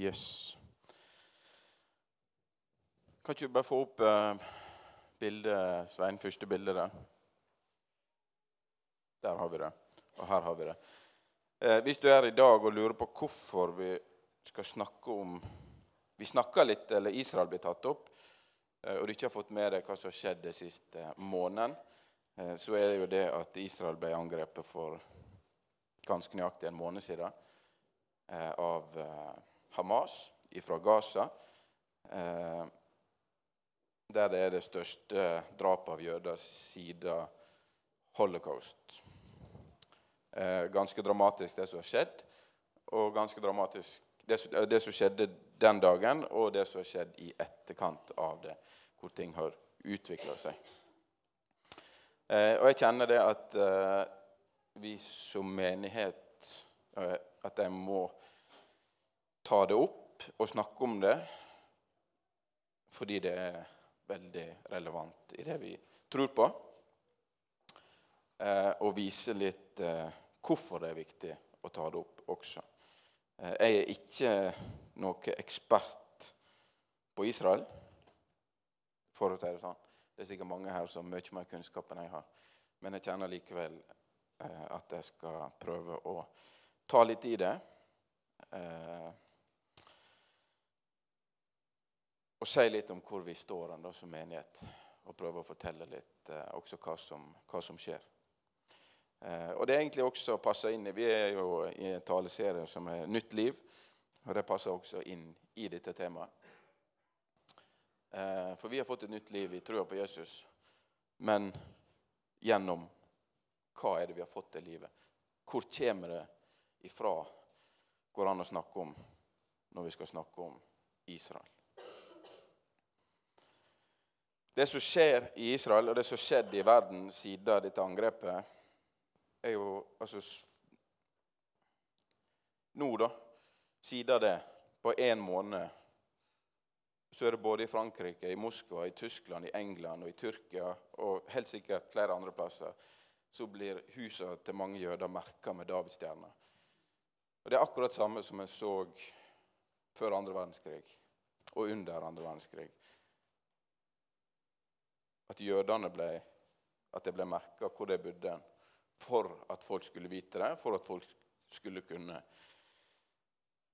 Yes. Kan ikke du bare få opp eh, bildet, Svein? Første bildet der. Der har vi det. Og her har vi det. Eh, hvis du er i dag og lurer på hvorfor vi skal snakke om Vi snakka litt, eller Israel blir tatt opp, eh, og du ikke har fått med deg hva som har skjedd den siste måneden, så er det jo det at Israel ble angrepet for ganske nøyaktig en måned siden av Hamas fra Gaza. Eh, der det er det største drapet av jøder siden holocaust. Eh, ganske dramatisk, det som har skjedd. Og ganske dramatisk det, det, som skjedde den dagen, og det som har skjedd i etterkant av det, hvor ting har utvikla seg. Eh, og jeg kjenner det at eh, vi som menighet eh, At jeg må ta det opp og snakke om det fordi det er veldig relevant i det vi tror på. Eh, og vise litt eh, hvorfor det er viktig å ta det opp også. Eh, jeg er ikke noen ekspert på Israel, for å si det sånn. Det er sikkert mange her som har mye mer kunnskap enn jeg har. Men jeg kjenner likevel at jeg skal prøve å ta litt i det. Og si litt om hvor vi står da, som menighet. Og prøve å fortelle litt eh, også hva som, hva som skjer. Eh, og det er egentlig også passer inn i Vi er jo i en taleserie som er Nytt liv. Og det passer også inn i dette temaet. Eh, for vi har fått et nytt liv i trua på Jesus. Men gjennom hva er det vi har fått i livet? Hvor kommer det ifra? Går an å snakke om når vi skal snakke om Israel. Det som skjer i Israel, og det som har skjedd i verden siden dette angrepet, er jo altså Nå, da, siden det, på én måned, så er det både i Frankrike, i Moskva, i Tyskland, i England og i Tyrkia og helt sikkert flere andre plasser, så blir husene til mange jøder merka med davidsstjerner. Og Det er akkurat samme som en så før andre verdenskrig og under andre verdenskrig at jødene ble, at ble merka hvor de bodde, for at folk skulle vite det, for at folk skulle kunne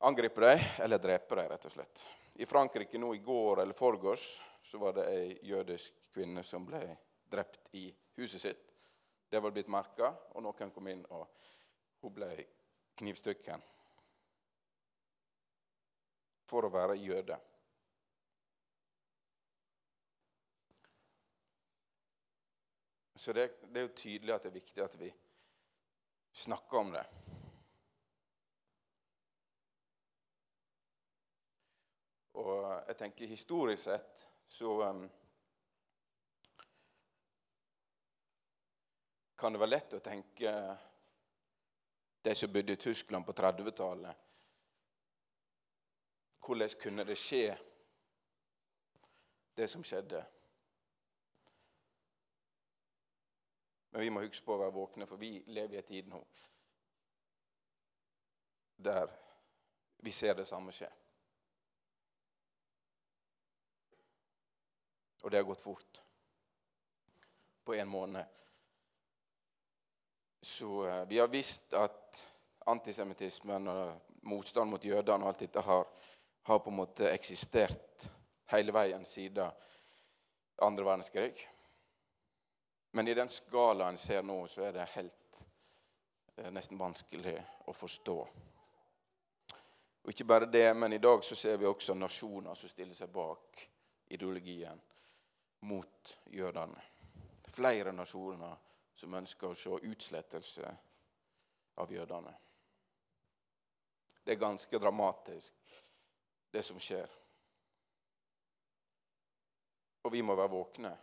angripe dem eller drepe dem, rett og slett. I Frankrike nå i går eller forgårs så var det ei jødisk kvinne som ble drept i huset sitt. Det var blitt merka, og noen kom inn, og hun ble knivstykken for å være jøde. Så det, det, er jo tydelig at det er viktig at vi snakker om det. Og jeg tenker historisk sett så um, kan det være lett å tenke de som bodde i Tyskland på 30-tallet Hvordan kunne det skje, det som skjedde? Men vi må huske på å være våkne, for vi lever i en tid nå der vi ser det samme skje. Og det har gått fort. På en måned. Så uh, vi har visst at antisemittismen og motstand mot jødene og alt dette har, har på en måte eksistert hele veien siden andre verdenskrig. Men i den skalaen en ser nå, så er det helt eh, nesten vanskelig å forstå. Og ikke bare det, men i dag så ser vi også nasjoner som stiller seg bak ideologien mot jødene. Flere nasjoner som ønsker å se utslettelse av jødene. Det er ganske dramatisk, det som skjer. Og vi må være våkne.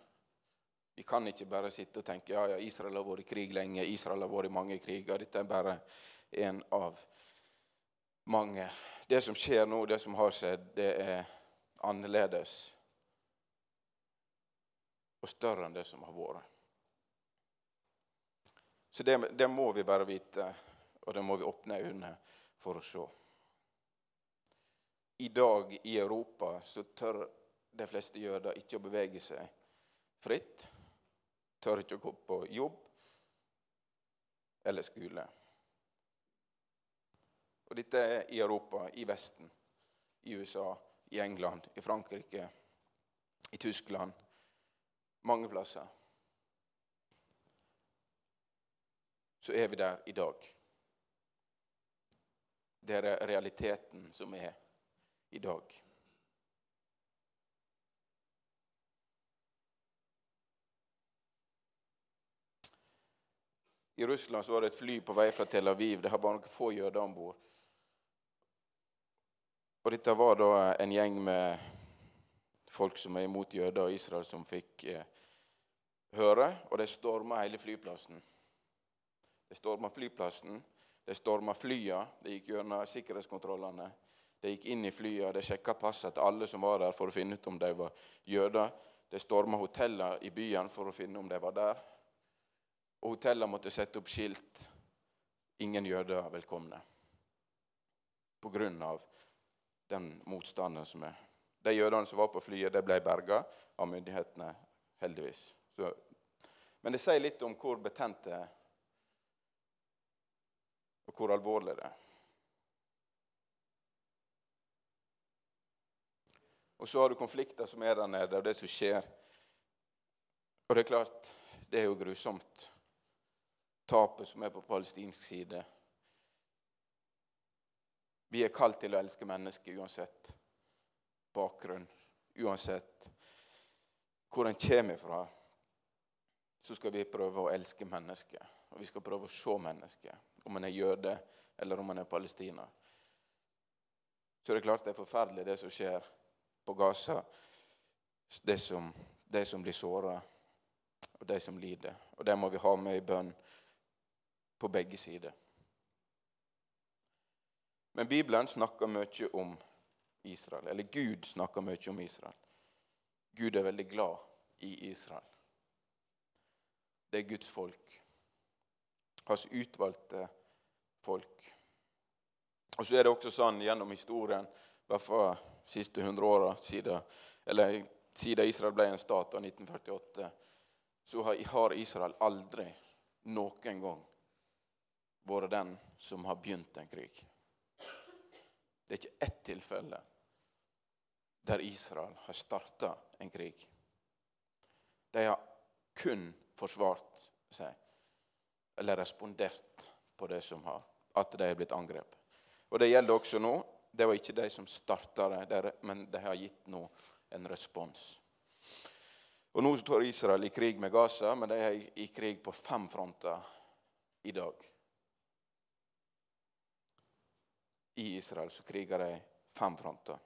Vi kan ikke bare sitte og tenke ja, ja, Israel har vært i krig lenge, Israel har vært i mange kriger. Dette er bare en av mange. Det som skjer nå, det som har skjedd, det er annerledes og større enn det som har vært. Så det, det må vi bare vite, og det må vi åpne øynene for å se. i dag i Europa så tør de fleste jøder ikke å bevege seg fritt. Tør ikke å gå på jobb eller skole. Og dette er i Europa, i Vesten, i USA, i England, i Frankrike, i Tyskland. Mange plasser. Så er vi der i dag. Det er realiteten som er i dag. I Russland var det et fly på vei fra Tel Aviv. Det har bare noen få jøder om bord. Og dette var da en gjeng med folk som er imot jøder og Israel, som fikk eh, høre, og de storma hele flyplassen. De storma flyplassen, de storma flya, de gikk gjennom sikkerhetskontrollene. De gikk inn i flya, de sjekka passet til alle som var der, for å finne ut om de var jøder. De storma hotellene i byen for å finne om de var der. Og hotellene måtte sette opp skilt 'Ingen jøder velkomne'. På grunn av den motstanden som er. De jødene som var på flyet, de ble berga av myndighetene, heldigvis. Så, men det sier litt om hvor betent det er, og hvor alvorlig det er. Og så har du konflikter som er der nede, og det som skjer. Og det er klart, det er jo grusomt tapet som er på palestinsk side. Vi er kalt til å elske mennesker uansett bakgrunn, uansett hvor en kommer fra. Så skal vi prøve å elske mennesker, og vi skal prøve å se mennesker. Om en er jøde eller om en er palestiner. Så det er klart det er forferdelig, det som skjer på Gaza. Det som, som blir såra, og de som lider. Og det må vi ha med i bønn på begge sider. Men Bibelen snakker mye om Israel. Eller Gud snakker mye om Israel. Gud er veldig glad i Israel. Det er Guds folk. Hans utvalgte folk. Og så er det også sånn gjennom historien, i hvert fall de siste 100 åra siden, siden Israel ble en stat av 1948, så har Israel aldri noen gang vært den som har begynt en krig. Det er ikke ett tilfelle der Israel har starta en krig. De har kun forsvart seg, eller respondert på det som har, at de er blitt angrepet. Og Det gjelder også nå. Det var ikke de som starta det, men de har gitt nå en respons. Og Nå står Israel i krig med Gaza, men de er i krig på fem fronter i dag. I Israel så kriger de fem fronter.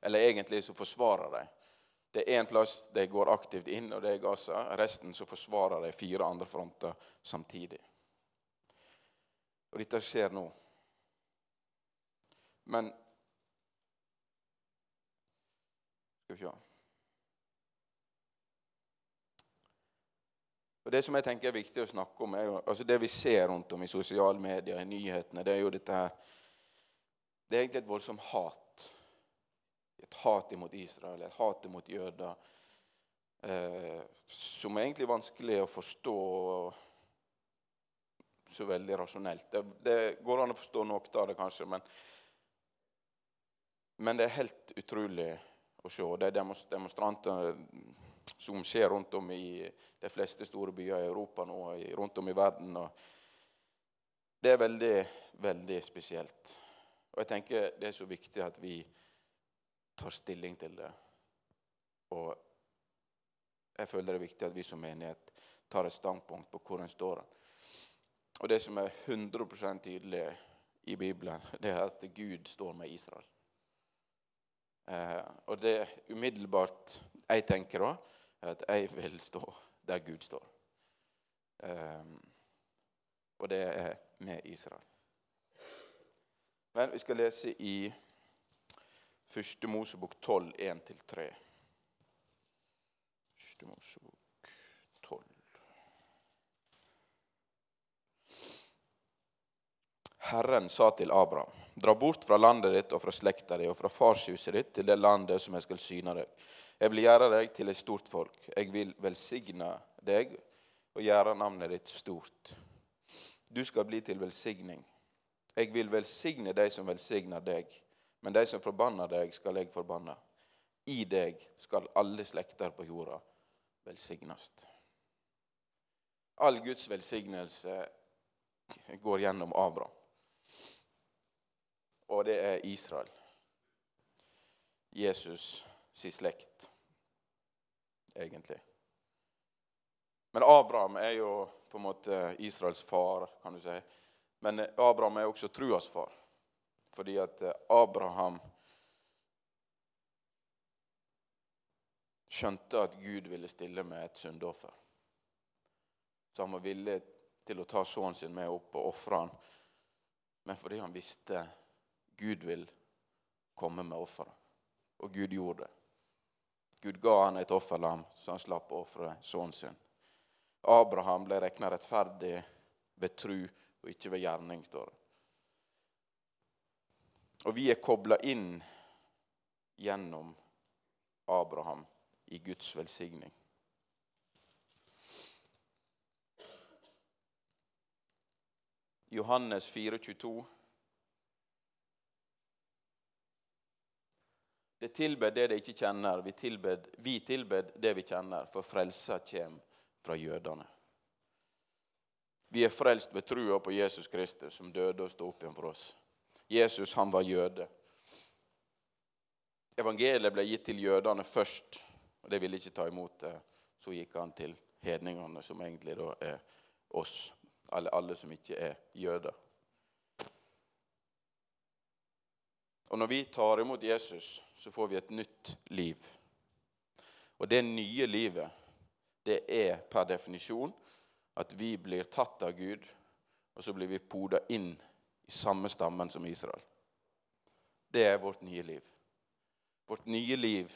Eller egentlig så forsvarer de. Det er én plass de går aktivt inn, og det er Gaza. Resten så forsvarer de fire andre fronter samtidig. Og dette skjer nå. Men Skal vi se Og Det som jeg tenker er viktig å snakke om, er jo, altså det vi ser rundt om i sosiale medier, i nyhetene, det er jo dette her det er egentlig et voldsomt hat. Et hat imot Israel, et hat imot jøder. Eh, som er egentlig vanskelig å forstå så veldig rasjonelt. Det, det, går an å forstå noe av det, kanskje, men, men det er helt utrolig å se. Det er demonstranter som skjer rundt om i de fleste store byer i Europa nå, rundt om i verden. det er veldig, veldig spesielt. Og jeg tenker Det er så viktig at vi tar stilling til det. Og jeg føler det er viktig at vi som menighet tar et standpunkt på hvor en står. Og det som er 100% tydelig i Bibelen, det er at Gud står med Israel. Eh, og det umiddelbart jeg tenker da, er at jeg vil stå der Gud står. Eh, og det er med Israel. Men vi skal lese i Første Mosebok 12, 1-3. Første Mosebok 12. Herren sa til Abraham, Dra bort fra landet ditt og fra slekta di og fra farshuset ditt til det landet som jeg skal syne deg. Jeg vil gjøre deg til et stort folk. Jeg vil velsigne deg og gjøre navnet ditt stort. Du skal bli til velsigning. Jeg vil velsigne de som velsigner deg, men de som forbanner deg, skal jeg forbanne. I deg skal alle slekter på jorda velsignes. All Guds velsignelse går gjennom Abraham. Og det er Israel. Jesus si slekt, egentlig. Men Abraham er jo på en måte Israels far, kan du si. Men Abraham er også truas far. Fordi at Abraham skjønte at Gud ville stille med et syndoffer. Så han var villig til å ta sønnen sin med opp og ofre han. Men fordi han visste Gud vil komme med offeret. Og Gud gjorde det. Gud ga han et offerlam, så han slapp å ofre sønnen sin. Abraham ble regna rettferdig ved tru og ikke ved gjerning, står det. Og vi er kobla inn gjennom Abraham i Guds velsigning. Johannes 4, 22. Det tilbed det de ikke kjenner. Vi tilbed, vi tilbed det vi kjenner, for frelsa kommer fra jødene. Vi er frelst ved trua på Jesus Kristus, som døde og sto opp igjen for oss. Jesus, han var jøde. Evangeliet ble gitt til jødene først, og de ville ikke ta imot det. Så gikk han til hedningene, som egentlig da er oss, alle, alle som ikke er jøder. Og når vi tar imot Jesus, så får vi et nytt liv. Og det nye livet, det er per definisjon at vi blir tatt av Gud, og så blir vi poda inn i samme stammen som Israel. Det er vårt nye liv. Vårt nye liv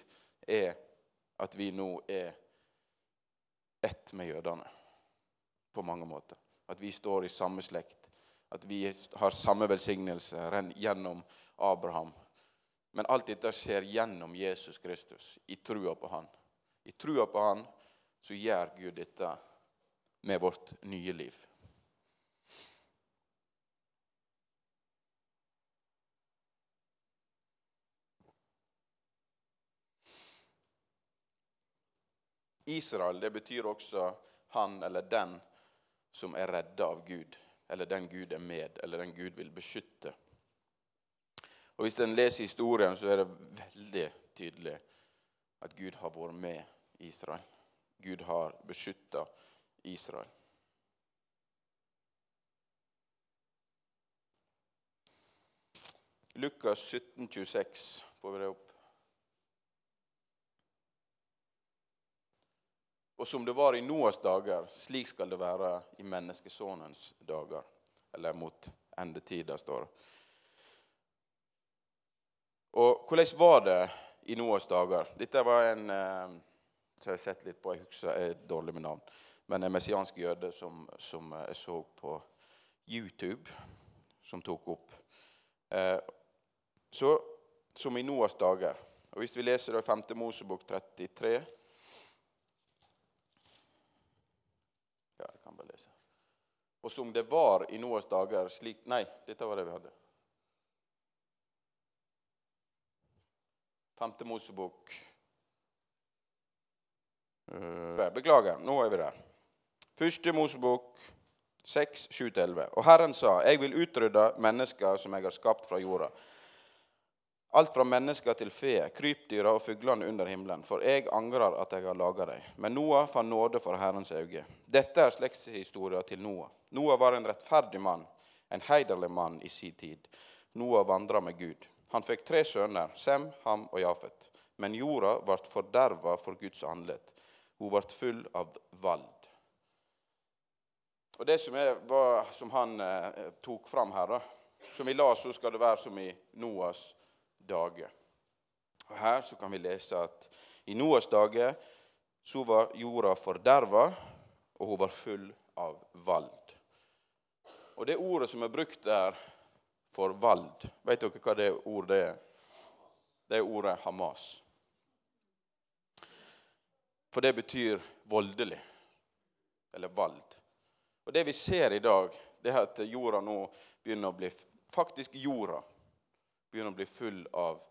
er at vi nå er ett med jødene på mange måter. At vi står i samme slekt. At vi har samme velsignelse gjennom Abraham. Men alt dette skjer gjennom Jesus Kristus, i trua på Han. I trua på Han så gjør Gud dette med vårt nye liv. Israel det betyr også han eller den som er redda av Gud, eller den Gud er med, eller den Gud vil beskytte. Og Hvis en leser historien, så er det veldig tydelig at Gud har vært med Israel. Gud har beskytta Israel. Lukas 17, 26, får vi det opp. Og som det var i Noas dager, slik skal det være i menneskesonens dager. Eller mot endetida, står det. Og hvordan var det i Noas dager? Dette var en eh, som jeg har sett litt på. Jeg husker er dårlig med navn. Men en messiansk jøde som, som jeg så på YouTube, som tok opp. Eh, så, som i Noas dager. Og Hvis vi leser da 5. Mosebok 33 Ja, jeg kan bare lese. Og som det var i Noas dager slik Nei, dette var det vi hadde. 5. Mosebok eh, Beklager, nå er vi der. Første Mosebok 6, 7-11. Og Herren sa, Jeg vil utrydde mennesker som jeg har skapt fra jorda Alt fra mennesker til fe, krypdyra og fuglene under himmelen. For jeg angrer at jeg har laga dem. Men Noah fant nåde for Herrens øye. Dette er slektshistoria til Noah. Noah var en rettferdig mann, en heiderlig mann i sin tid. Noah vandra med Gud. Han fikk tre sønner, Sem, Ham og Jafet. Men jorda ble forderva for Guds andlet. Hun ble full av vald. Og Det som, er, var, som han eh, tok fram her, da, som vi la, så skal det være som i Noas dager. Og Her så kan vi lese at i Noas dager så var jorda forderva, og hun var full av vald. Og Det ordet som er brukt der, for vald. Vet dere hva det ordet er? Det er ordet Hamas. For det betyr voldelig. Eller vald. Og Det vi ser i dag, det er at jorda nå begynner å bli Faktisk jorda begynner å bli full av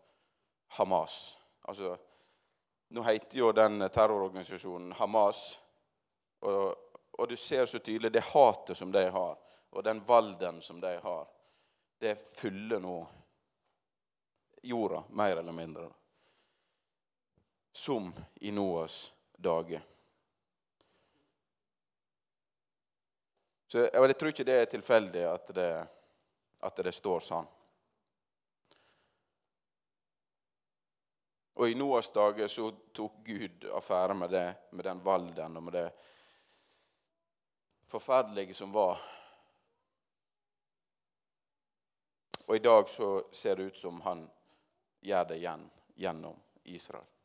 Hamas. Altså, Nå heter jo den terrororganisasjonen Hamas. Og, og, du ser så tydelig det hatet som de har, og den valden som de har. Det fyller nå jorda, mer eller mindre. Som i Noas dager. Så jeg, tror ikke det er tilfeldig at det, at det står sånn. Og i Noas dager så tok Gud affære med det, med den valden og med det forferdelige som var. Og i dag så ser det ut som han gjør det igjen gjennom Israel.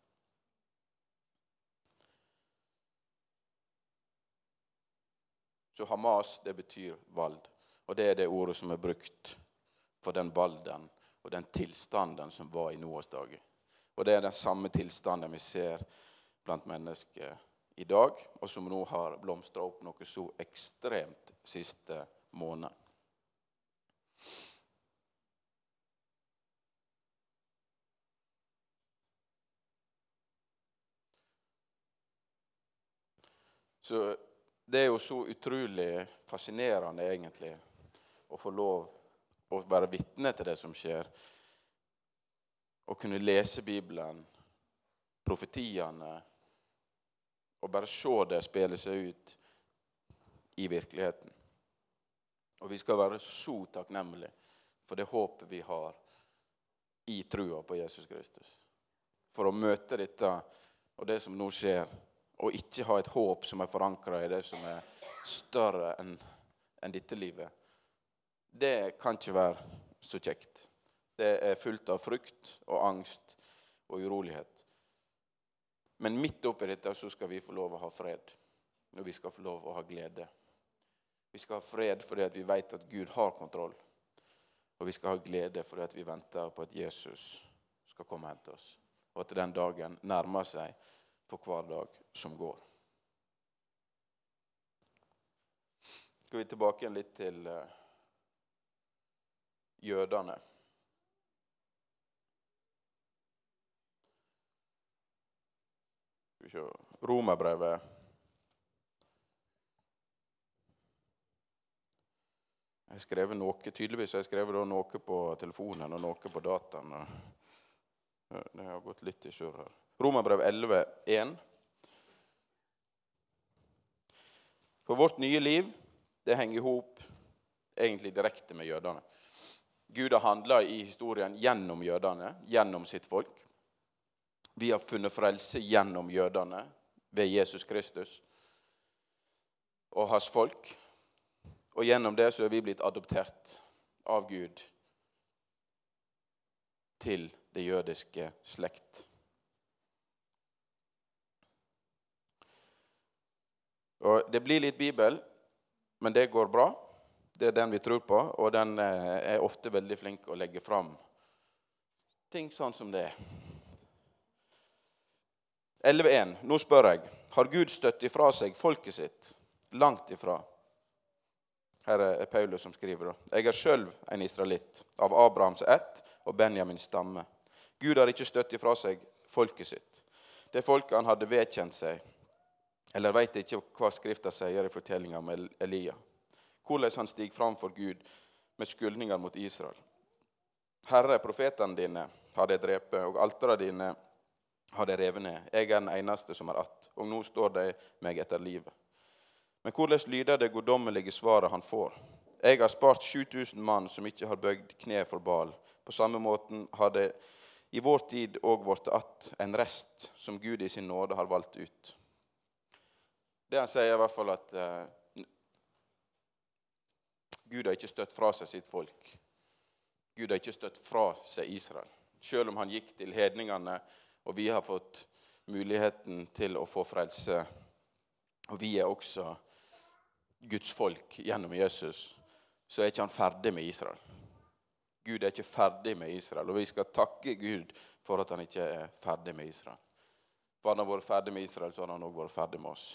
Så Hamas, det betyr vald. Og det er det ordet som er brukt for den valden og den tilstanden som var i Noas dager. Og det er den samme tilstanden vi ser blant mennesker i dag, og som nå har blomstra opp noe så ekstremt siste måned. Så det er jo så utrolig fascinerende, egentlig, å få lov å være vitne til det som skjer å kunne lese Bibelen, profetiene, og bare se det spille seg ut i virkeligheten. Og vi skal være så takknemlige for det håpet vi har i trua på Jesus Kristus. For å møte dette og det som nå skjer, og ikke ha et håp som er forankra i det som er større enn en dette livet, det kan ikke være så kjekt. Det er fullt av frykt og angst og urolighet. Men midt oppi dette så skal vi få lov å ha fred. Og vi skal få lov å ha glede. Vi skal ha fred fordi vi vet at Gud har kontroll. Og vi skal ha glede fordi vi venter på at Jesus skal komme og hente oss. Og at den dagen nærmer seg for hver dag som går. Skal vi tilbake igjen litt til uh, jødene. Romerbrevet Jeg har skrevet noe, Tydeligvis jeg skrevet noe på telefonen og noe på dataen. Det har gått litt i surr her. Romerbrev 11, 1. For vårt nye liv det henger i hop egentlig direkte med jødene. Gud har handla i historien gjennom jødene, gjennom sitt folk. Vi har funnet frelse gjennom jødene ved Jesus Kristus og hans folk. Og gjennom det så er vi blitt adoptert av Gud til det jødiske slekt. Og Det blir litt Bibel, men det går bra. Det er den vi tror på, og den eh, er ofte veldig flink å legge fram ting sånn som det er. 11.1. Nå spør jeg, har Gud støtt ifra seg folket sitt? Langt ifra. Her er Paulus som skriver. Jeg er sjøl en israelitt, av Abrahams ett og Benjamins stamme. Gud har ikke støtt ifra seg folket sitt. Det folket han hadde vedkjent seg, eller veit ikke hva Skrifta sier i fortellinga om Elia. Hvordan han stiger fram for Gud med skyldninger mot Israel. Herre, profetene dine har de drept, og altera dine har de revet ned. Jeg er den eneste som er att, og nå står de meg etter livet. Men hvordan lyder det guddommelige svaret han får? Jeg har spart 7000 mann som ikke har bøyd kne for Bal. På samme måten har det i vår tid òg blitt att en rest som Gud i sin nåde har valgt ut. Det han sier, er i hvert fall at uh, Gud har ikke støtt fra seg sitt folk. Gud har ikke støtt fra seg Israel. Selv om han gikk til hedningene og vi har fått muligheten til å få frelse. Og vi er også Guds folk gjennom Jesus. Så er ikke han ferdig med Israel. Gud er ikke ferdig med Israel, og vi skal takke Gud for at han ikke er ferdig med Israel. For han har vært ferdig med Israel, så har han òg vært ferdig med oss.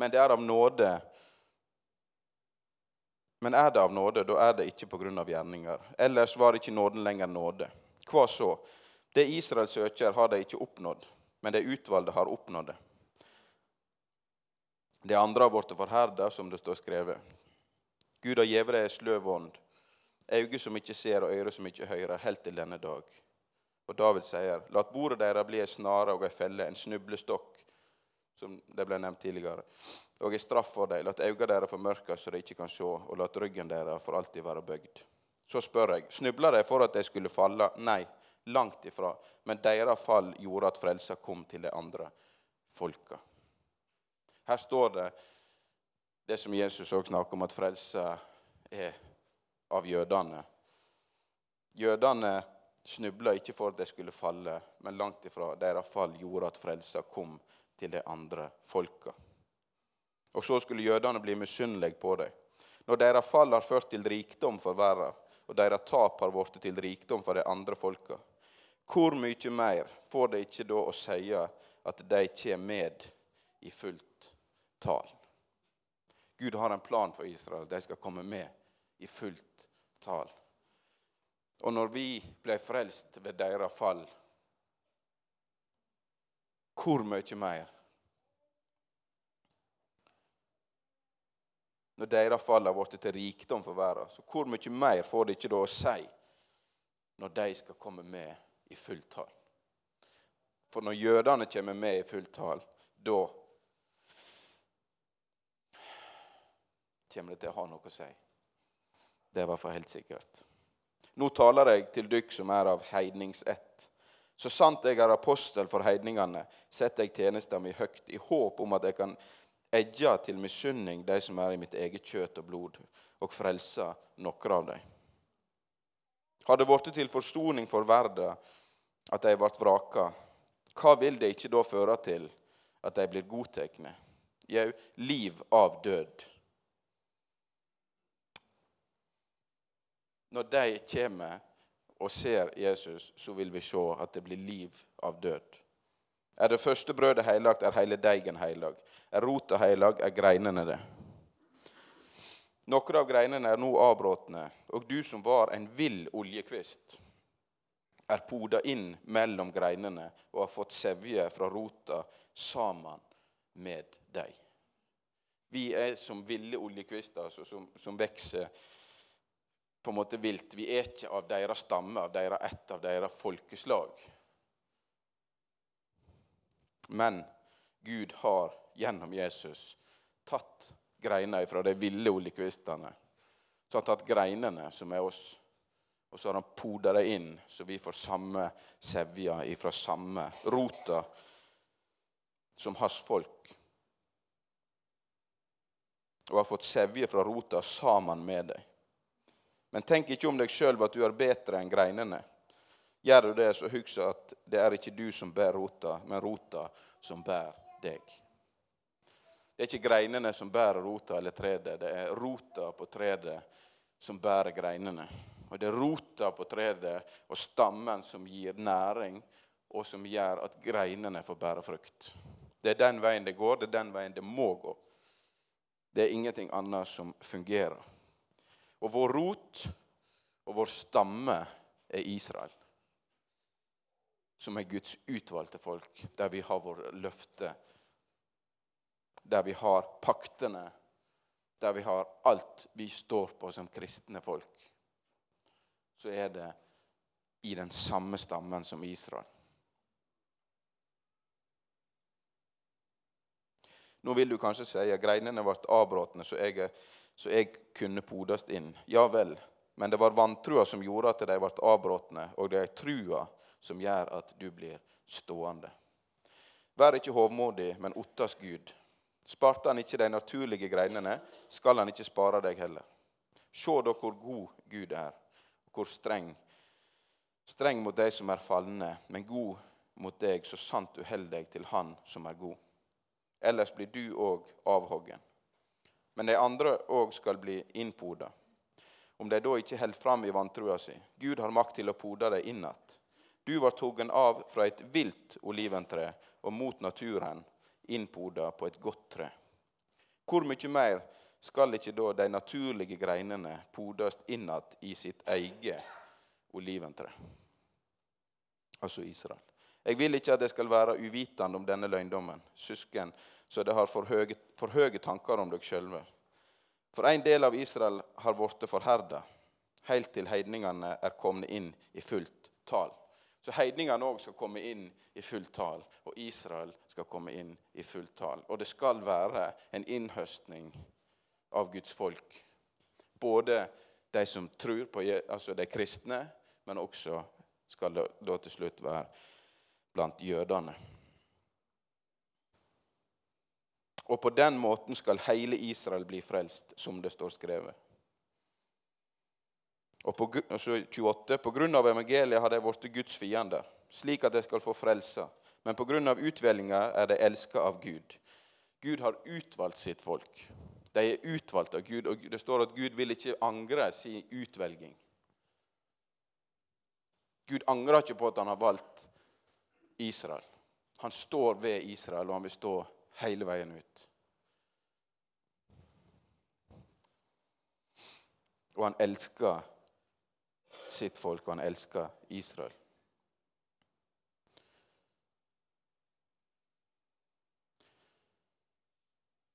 Men det er av nåde. Men er det av nåde, da er det ikke av gjerninger. Ellers var ikke nåden lenger nåde. Hva så? Det Israel søker, har de ikke oppnådd, men de utvalgte har oppnådd det. Det andre har blitt forherda, som det står skrevet. Gud har gitt dem ei sløv ånd, øyne som ikke ser og ører som ikke hører, helt til denne dag. Og David sier, la bordet deres bli ei snare og ei felle, en snublestokk, som det ble nevnt tidligere, og ei straff for dem. La øynene deres formørkes så de ikke kan se, og la ryggen deres for alltid være bøgd. Så spør jeg, snubla de for at de skulle falle? Nei, langt ifra. Men deres fall gjorde at frelsa kom til de andre folka. Her står det det som Jesus òg snakker om, at frelsa er av jødene. Jødene snubla ikke for at de skulle falle, men langt ifra. Deres fall gjorde at frelsa kom til de andre folka. Og så skulle jødene bli misunnelige på dem. Når deres fall har ført til rikdom for verden, og deres tap har blitt til rikdom for de andre folka, hvor mye mer får de ikke da å si at de kommer med i fullt tall? Gud har en plan for Israel. De skal komme med i fullt tall. Og når vi ble frelst ved deres fall, hvor mye mer? Når deres fall har blitt til rikdom for verden, så hvor mye mer får det ikke da å si når de skal komme med i fullt tall? For når jødene kommer med i fullt tall, da kommer det til å ha noe å si. Det er i hvert fall helt sikkert. Nå taler jeg til dykk som er av heidningsett. Så sant jeg er apostel for heidningene, setter jeg tjenesten min høyt, i håp om at jeg kan edge til misunning de som er i mitt eget kjøtt og blod, og frelse noen av dem. Har det blitt til forsoning for verden at de ble vraka, hva vil det ikke da føre til at de blir godtatt? Jau, liv av død. Når de kommer og ser Jesus, så vil vi se at det blir liv av død. Er det første brødet heilagt, er hele deigen heilag. Er rota heilag, er greinene det. Noen av greinene er nå avbråtne, og du som var en vill oljekvist, er poda inn mellom greinene og har fått sevje fra rota sammen med deg. Vi er som ville oljekvister altså, som, som vokser på en måte vilt. Vi er ikke av deres stamme, av deres ett, av deres folkeslag. Men Gud har gjennom Jesus tatt greiner fra de ville oljekvistene. Så han har tatt greinene, som er oss, og så har han poda dem inn, så vi får samme sevja ifra samme rota som hans folk. Og har fått sevje fra rota sammen med dem. Men tenk ikke om deg sjøl at du er bedre enn greinene. Gjør du det, så husk at det er ikke du som bærer rota, men rota som bærer deg. Det er ikke greinene som bærer rota eller treet, det er rota på treet som bærer greinene. Og det er rota på treet og stammen som gir næring, og som gjør at greinene får bære frukt. Det er den veien det går, det er den veien det må gå. Det er ingenting annet som fungerer. Og vår rot og vår stamme er Israel. Som er Guds utvalgte folk, der vi har våre løfter. Der vi har paktene. Der vi har alt vi står på som kristne folk. Så er det i den samme stammen som Israel. Nå vil du kanskje si at greinene ble avbrutt, så jeg er så jeg kunne podast inn. Ja vel, men det var vantrua som gjorde at de ble avbrutte, og det er trua som gjør at du blir stående. Vær ikke hovmodig, men ottas Gud. Sparte han ikke de naturlige greinene, skal han ikke spare deg heller. Se da hvor god Gud er, og hvor streng. Streng mot de som er falne, men god mot deg, så sant du holder deg til Han som er god. Ellers blir du òg avhoggen. Men de andre òg skal bli innpoda. Om de da ikke holder fram i vantrua si. Gud har makt til å poda dem innat. Du var toggen av fra et vilt oliventre og mot naturen innpoda på et godt tre. Hvor mye mer skal ikke da de naturlige greinene podes innat i sitt eget oliventre? Altså Israel. Jeg vil ikke at det skal være uvitende om denne løgndommen, søsken, så det har for høye, for høye tanker om dere sjølve. For en del av Israel har blitt forherda, helt til heidningene er kommet inn i fullt tall. Så heidningene òg skal komme inn i fullt tall, og Israel skal komme inn i fullt tall. Og det skal være en innhøstning av Guds folk. Både de som tror på altså de kristne, men også skal det da til slutt være blant jødene. Og på den måten skal hele Israel bli frelst, som det står skrevet. Og på, altså 28. På grunn av evangeliet har de blitt Guds fiender, slik at de skal få frelse. Men på grunn av utvelginga er de elska av Gud. Gud har utvalgt sitt folk. De er utvalgt av Gud, og det står at Gud vil ikke angre sin utvelging. Gud angrer ikke på at han har valgt Israel. Han står ved Israel, og han vil stå hele veien ut. Og han elsker sitt folk, og han elsker Israel.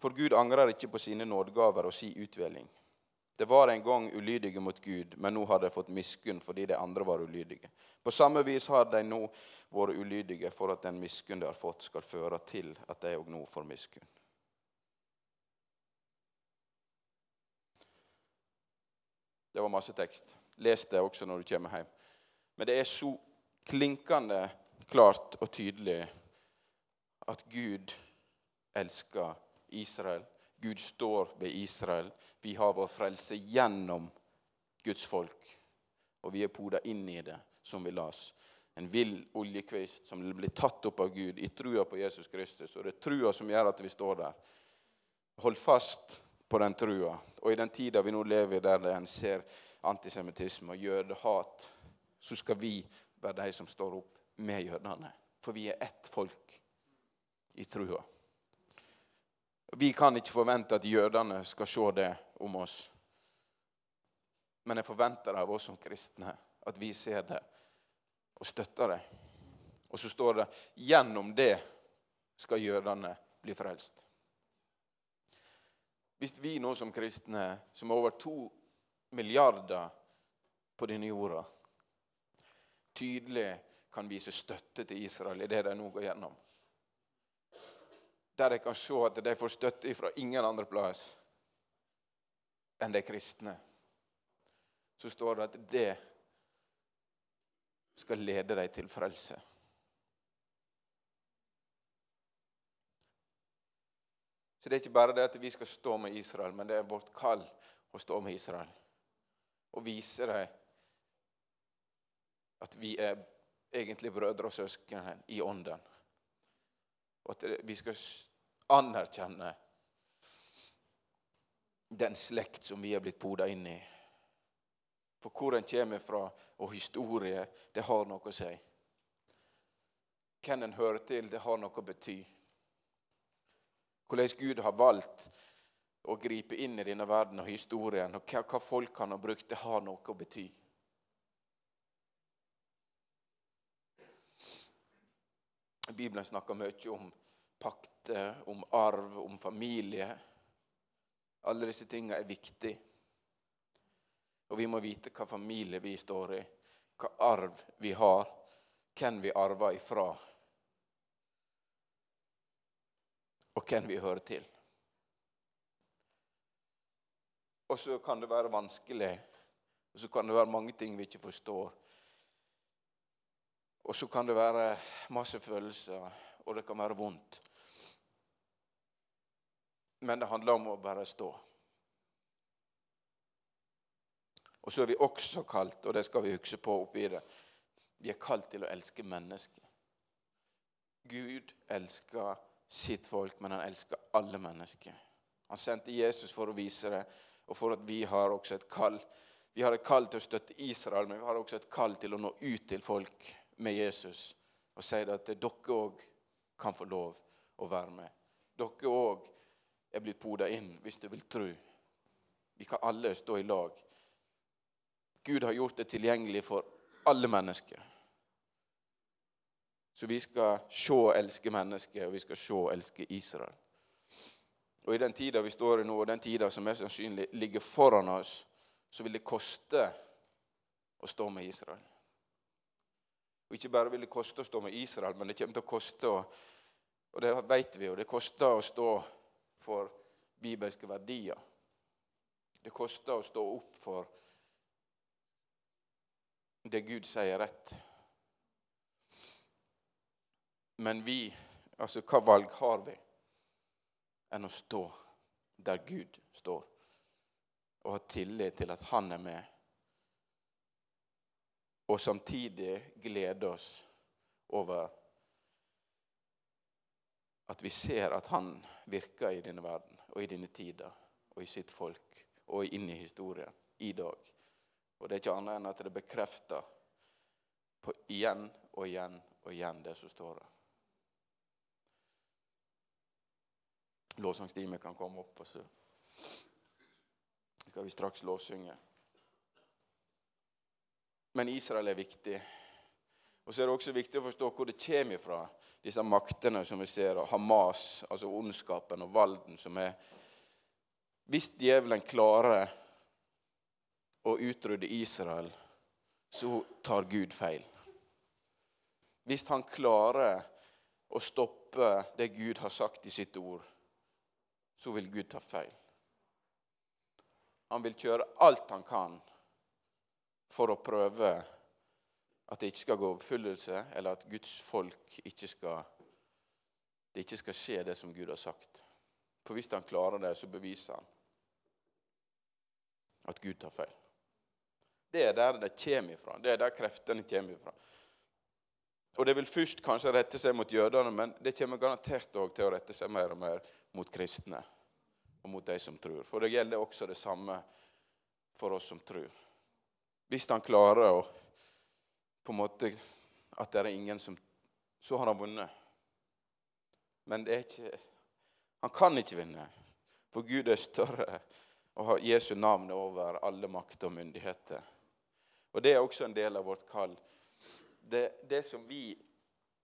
For Gud angrer ikke på sine nådegaver og sin utvelging. Det var en gang ulydige mot Gud, men nå har de fått miskunn fordi de andre var ulydige. På samme vis har de nå vært ulydige for at den miskunn de har fått, skal føre til at de òg nå får miskunn. Det var masse tekst. Les det også når du kommer hjem. Men det er så klinkende klart og tydelig at Gud elsker Israel. Gud står ved Israel. Vi har vår frelse gjennom Guds folk. Og vi er poda inn i det, som vi las. En vill oljekvist som blir tatt opp av Gud i trua på Jesus Kristus. Og det er trua som gjør at vi står der. Hold fast på den trua. Og i den tida vi nå lever i, der en ser antisemittisme og jødehat, så skal vi være de som står opp med jødene. For vi er ett folk i trua. Vi kan ikke forvente at jødene skal se det om oss. Men jeg forventer av oss som kristne at vi ser det og støtter det. Og så står det gjennom det skal jødene bli frelst. Hvis vi nå som kristne, som er over to milliarder på denne jorda, tydelig kan vise støtte til Israel i det de nå går gjennom. Der de kan se at de får støtte fra ingen andre plass enn de kristne. Så står det at det skal lede dem til frelse. Så det er ikke bare det at vi skal stå med Israel, men det er vårt kall å stå med Israel og vise dem at vi er egentlig brødre og søsken i ånden. Og at vi skal anerkjenne den slekt som vi er blitt poda inn i. For hvor en kommer fra, og historie, det har noe å si. Hvem en hører til, det har noe å bety. Hvordan Gud har valgt å gripe inn i denne verden og historien, og hva, folk han har brukt, det har noe å bety. Bibelen snakker mye om pakter, om arv, om familie. Alle disse tingene er viktige. Og vi må vite hva familie vi står i, hva arv vi har, hvem vi arver ifra, og hvem vi hører til. Og så kan det være vanskelig, og så kan det være mange ting vi ikke forstår. Og så kan det være masse følelser, og det kan være vondt. Men det handler om å bare stå. Og så er vi også kalt, og det skal vi huske på oppi det, vi er kalt til å elske mennesker. Gud elsker sitt folk, men han elsker alle mennesker. Han sendte Jesus for å vise det, og for at vi har også et kall. Vi har et kall til å støtte Israel, men vi har også et kall til å nå ut til folk med Jesus og sier at dere òg kan få lov å være med. Dere òg er blitt poda inn hvis du vil tro. Vi kan alle stå i lag. Gud har gjort det tilgjengelig for alle mennesker. Så vi skal se og elske mennesker, og vi skal se og elske Israel. Og I den tida vi står i nå, og den tida som mest sannsynlig ligger foran oss, så vil det koste å stå med Israel. Og Ikke bare vil det koste å stå med Israel, men det kommer til å koste å Og det vet vi jo. Det koster å stå for bibelske verdier. Det koster å stå opp for det Gud sier rett. Men vi, altså hva valg har vi enn å stå der Gud står, og ha tillit til at Han er med, og samtidig glede oss over at vi ser at Han virker i denne verden og i denne tida og i sitt folk og inn i historien i dag. Og det er ikke annet enn at det bekrefter på igjen og igjen og igjen det som står der. Lovsangstimen kan komme opp, og så skal vi straks lovsynge. Men Israel er viktig. Og så er det også viktig å forstå hvor det kommer fra, disse maktene som vi ser, og Hamas, altså ondskapen og valden som er Hvis djevelen klarer å utrydde Israel, så tar Gud feil. Hvis han klarer å stoppe det Gud har sagt i sitt ord, så vil Gud ta feil. Han vil kjøre alt han kan for å prøve at det ikke skal gå oppfyllelse, eller at Guds folk ikke skal det ikke skal skje, det som Gud har sagt. For hvis han klarer det, så beviser han at Gud tar feil. Det er der det kommer ifra. Det er der kreftene kommer ifra. Og det vil først kanskje rette seg mot jødene, men det kommer garantert òg til å rette seg mer og mer mot kristne og mot de som tror. For det gjelder også det samme for oss som tror. Hvis han klarer å på en måte At det er ingen som Så har han vunnet. Men det er ikke Han kan ikke vinne, for Gud er større og har Jesu navn over alle makter og myndigheter. Og Det er også en del av vårt kall. Det, det som vi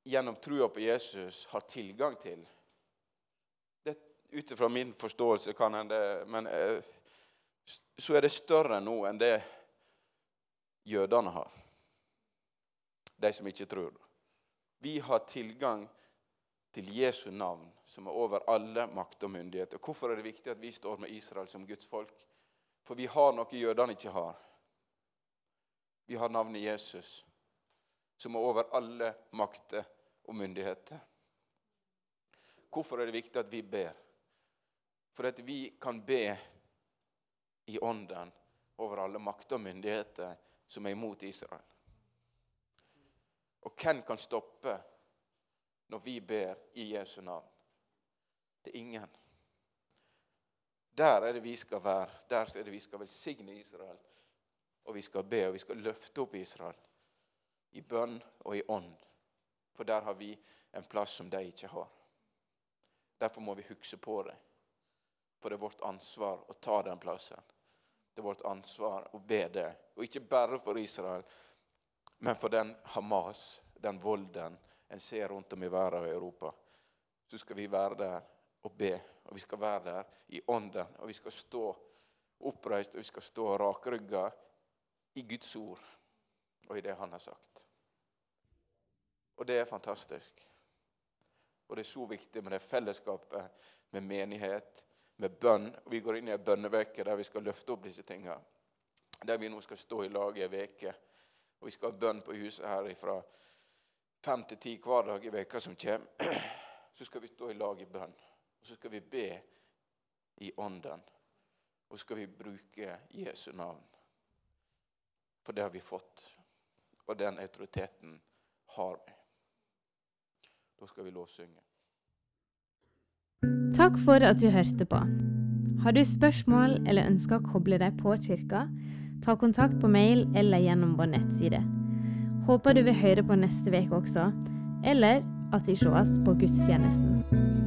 gjennom trua på Jesus har tilgang til, ut ifra min forståelse kan en det, Men eh, så er det større nå enn det jødene har. De som ikke tror. Vi har tilgang til Jesu navn, som er over alle makt og myndigheter. Hvorfor er det viktig at vi står med Israel som Guds folk? For vi har noe jødene ikke har. Vi har navnet Jesus, som er over alle makter og myndigheter. Hvorfor er det viktig at vi ber? For at vi kan be i ånden over alle makter og myndigheter som er imot Israel. Og hvem kan stoppe når vi ber i Jesu navn? Det er ingen. Der er det vi skal være. Der er det vi skal velsigne Israel. Og vi skal be, og vi skal løfte opp Israel i bønn og i ånd. For der har vi en plass som de ikke har. Derfor må vi huske på det. For det er vårt ansvar å ta den plassen. Det er vårt ansvar å be det. Og ikke bare for Israel, men for den Hamas, den volden en ser rundt om i verden og i Europa. Så skal vi være der og be, og vi skal være der i ånden. Og vi skal stå oppreist, og vi skal stå rakrygga i Guds ord og i det Han har sagt. Og det er fantastisk. Og det er så viktig med det fellesskapet, med menighet, med bønn. Vi går inn i ei bønneveke der vi skal løfte opp disse tinga. Der vi nå skal stå i lag i ei uke. Og vi skal ha bønn på huset her fra fem til ti hver dag i veka som kommer. Så skal vi stå i lag i bønn. Og så skal vi be i ånden. Og så skal vi bruke Jesu navn. For det har vi fått. Og den autoriteten har vi. Da skal vi lovsynge. Takk for at du hørte på. Har du spørsmål eller ønsker å koble deg på kirka, ta kontakt på mail eller gjennom vår nettside. Håper du vil høre på neste uke også, eller at vi sees på gudstjenesten.